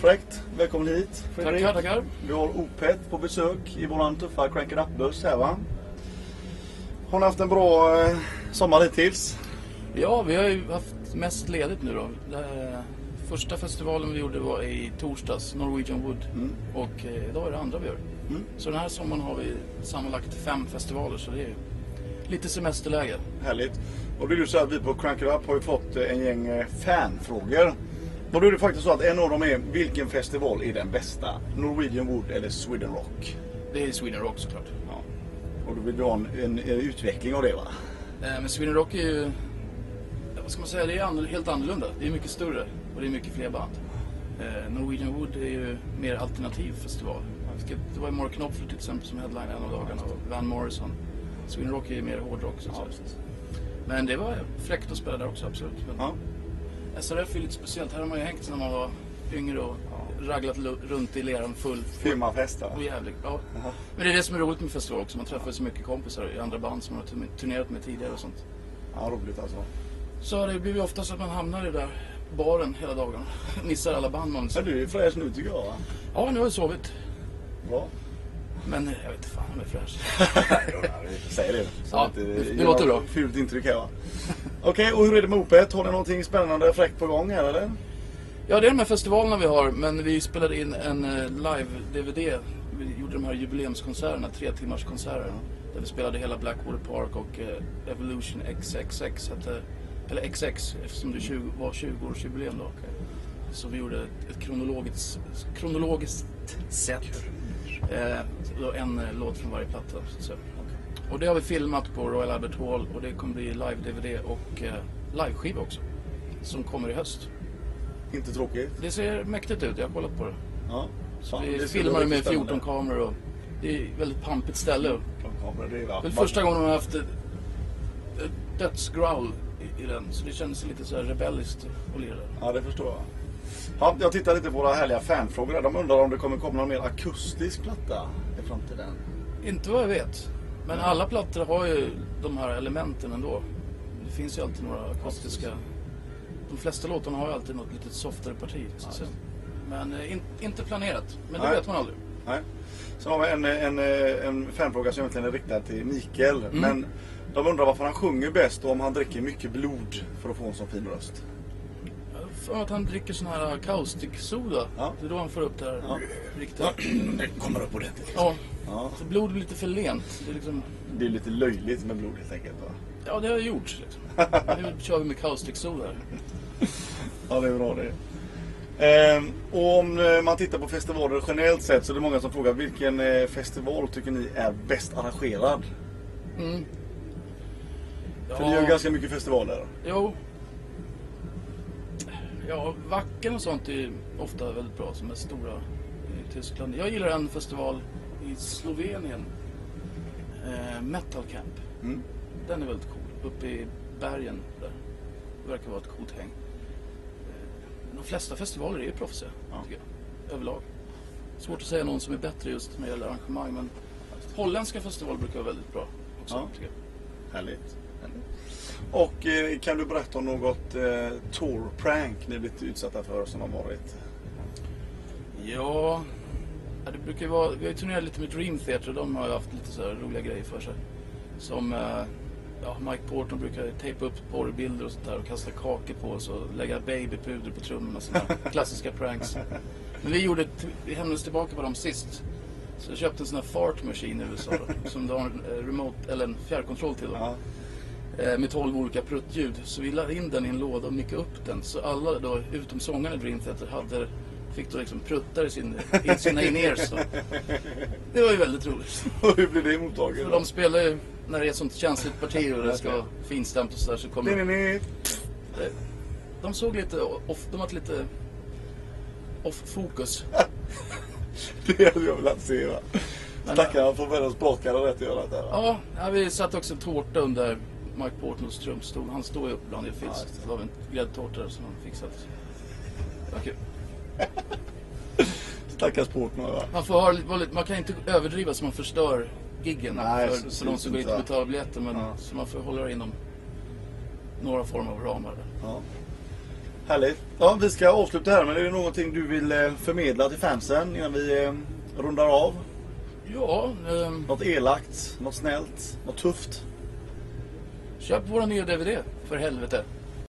Fräckt. Välkommen hit Fredrik. Tackar, tackar. Vi har Opet på besök i våran tuffa Crank It Up-buss här va. Har ni haft en bra eh, sommar hittills? Ja, vi har ju haft mest ledigt nu då. Det, första festivalen vi gjorde var i torsdags, Norwegian Wood. Och eh, idag är det andra vi gör. Mm. Så den här sommaren har vi sammanlagt fem festivaler så det är lite semesterläge. Härligt. Och det är ju så att vi på Crank It Up har ju fått eh, en gäng eh, fanfrågor. Och då är det faktiskt så att en av dem är vilken festival är den bästa? Norwegian Wood eller Sweden Rock? Det är Sweden Rock såklart. Ja. Och då vill du ha en, en, en utveckling av det va? Eh, Men Sweden Rock är ju, ja, vad ska man säga, det är annorl- helt annorlunda. Det är mycket större och det är mycket fler band. Eh, Norwegian Wood är ju mer alternativ festival. Det var ju Mark Knopfler till exempel som headline en av dagarna och Van Morrison. Sweden Rock är ju mer hårdrock så att säga. Men det var fräckt att spela där också, absolut. Men Ja. SRF är lite speciellt. Här har man ju hängt när man var yngre och raglat lu- runt i leran full. Firmafest? Och jävligt, ja. Men det är det som är roligt med festival också. Man träffar så mycket kompisar i andra band som man har turn- turnerat med tidigare och sånt. Ja, roligt alltså. Så det blir ju ofta så att man hamnar i den där baren hela dagen. Missar alla band man Men du är fräsch nu tycker jag va? Ja, nu har jag sovit. Bra. Men eh, jag vet inte fan om jag är fräsch. Säg det. Så Ja, det- ger det låter bra. Fult intryck här va. Okej, och hur är det med Opet? Har ni någonting spännande fräckt på gång här eller? Ja, det är de här festivalerna vi har. Men vi spelade in en eh, live-DVD. Vi gjorde de här jubileumskonserterna, tre timmars konserter. Där vi spelade hela Blackwater Park och eh, Evolution XXX hette, eller XX eftersom det 20, var 20-årsjubileum då. Så vi gjorde ett, ett kronologiskt, kronologiskt sätt. Eh, en eh, låt från varje platta. Så. Och det har vi filmat på Royal Albert Hall och det kommer bli live-DVD och eh, liveskiva också. Som kommer i höst. Inte tråkigt? Det ser mäktigt ut, jag har kollat på det. Ja. Så Fan, vi det filmar med riktigt 14 spännande. kameror och det är ett väldigt pampigt ställe. De kameror, det är är första gången man har haft dödsgrowl i, i den. Så det känns lite så här rebelliskt att lira. Ja, det förstår jag. Ja, jag tittar lite på våra härliga fanfrågor. De undrar om det kommer komma någon mer akustisk platta i framtiden. Inte vad jag vet. Men alla plattor har ju de här elementen ändå. Det finns ju alltid några akustiska... De flesta låtarna har ju alltid något lite softare parti. Så att säga. Men eh, in, inte planerat. Men det Nej. vet man aldrig. Nej. Sen har vi en, en, en fanfråga som egentligen är riktad till Mikael. Mm. Men de undrar varför han sjunger bäst och om han dricker mycket blod för att få en så fin röst. Jag för att han dricker sån här kaustiksoda. Ja. Det är då han får upp det här Ja. riktigt. Det kommer upp ordentligt. Ja, Ja. så blod blir lite för lent. Det är liksom, Det är lite löjligt med blod helt enkelt va? ja, det har gjorts liksom. Nu kör vi med kaustiksoda. Ja, det är bra det. Ehm, och om eh, man tittar på festivaler generellt sett så är det många som frågar vilken eh, festival tycker ni är bäst arrangerad? Mm. För ni gör ganska mycket festivaler. Jo. Ja, Wacken och sånt är ofta väldigt bra som är stora i Tyskland. Jag gillar en festival i Slovenien. Eh, Metal Camp. Mm. Den är väldigt cool. Uppe i bergen där. Det verkar vara ett coolt häng. Eh, De flesta festivaler är ju proffsiga, Ja. tycker jag. Överlag. Svårt att säga någon som är bättre just när det gäller arrangemang. Men holländska festivaler brukar vara väldigt bra också, Ja. tycker jag. Härligt. Och eh, kan du berätta om något eh, tour prank ni blivit utsatta för som har varit? Ja, ja, det brukar ju vara, vi har ju turnerat lite med Dream Theater och de har ju haft lite så här roliga grejer för sig. Som eh, ja, Mike Porton brukar tejpa upp porrbilder och sånt där och kasta kakor på oss och lägga babypuder på trummorna. Sådana här klassiska pranks. Men vi gjorde, vi hämnades tillbaka på dem sist. Så jag köpte en sån här fart machine i USA då, som du har en eh, remote, eller en fjärrkontroll till. Då. Ja. Eh, med 12 olika pruttljud. Så vi la in den i en låda och mickade upp den. Så alla då, utom sångaren i Dream Theater, hade, fick då liksom pruttar i, sin, i sina in-ears. Det var ju väldigt roligt. Och hur blir det mottaget? För de spelar ju, när det är ett sånt känsligt parti och det ska vara finstämt och sådär så kommer nej, nej. de såg lite off, de var lite off-fokus. Det hade jag velat se va. Stackarna får världens brakare rätt att göra det där. Ja, vi satte också en tårta under Mike Portnoys trumstol. Han står ju upp ibland Ja, det. det var en gräddtårta som han fixat. Kul. Stackars Portnoy va. Man, får ha, man kan inte överdriva så man förstör giggen Nej, för, så- för de som går hit och betalar biljetter. Men, Ja. Så man får hålla det inom några former av ramar. Ja. Härligt. Ja, vi ska avsluta här men är det någonting du vill eh, förmedla till fansen innan vi eh, rundar av? Ja, ehm, Något elakt, något snällt, något tufft? Köp våra nya DVD, för helvete.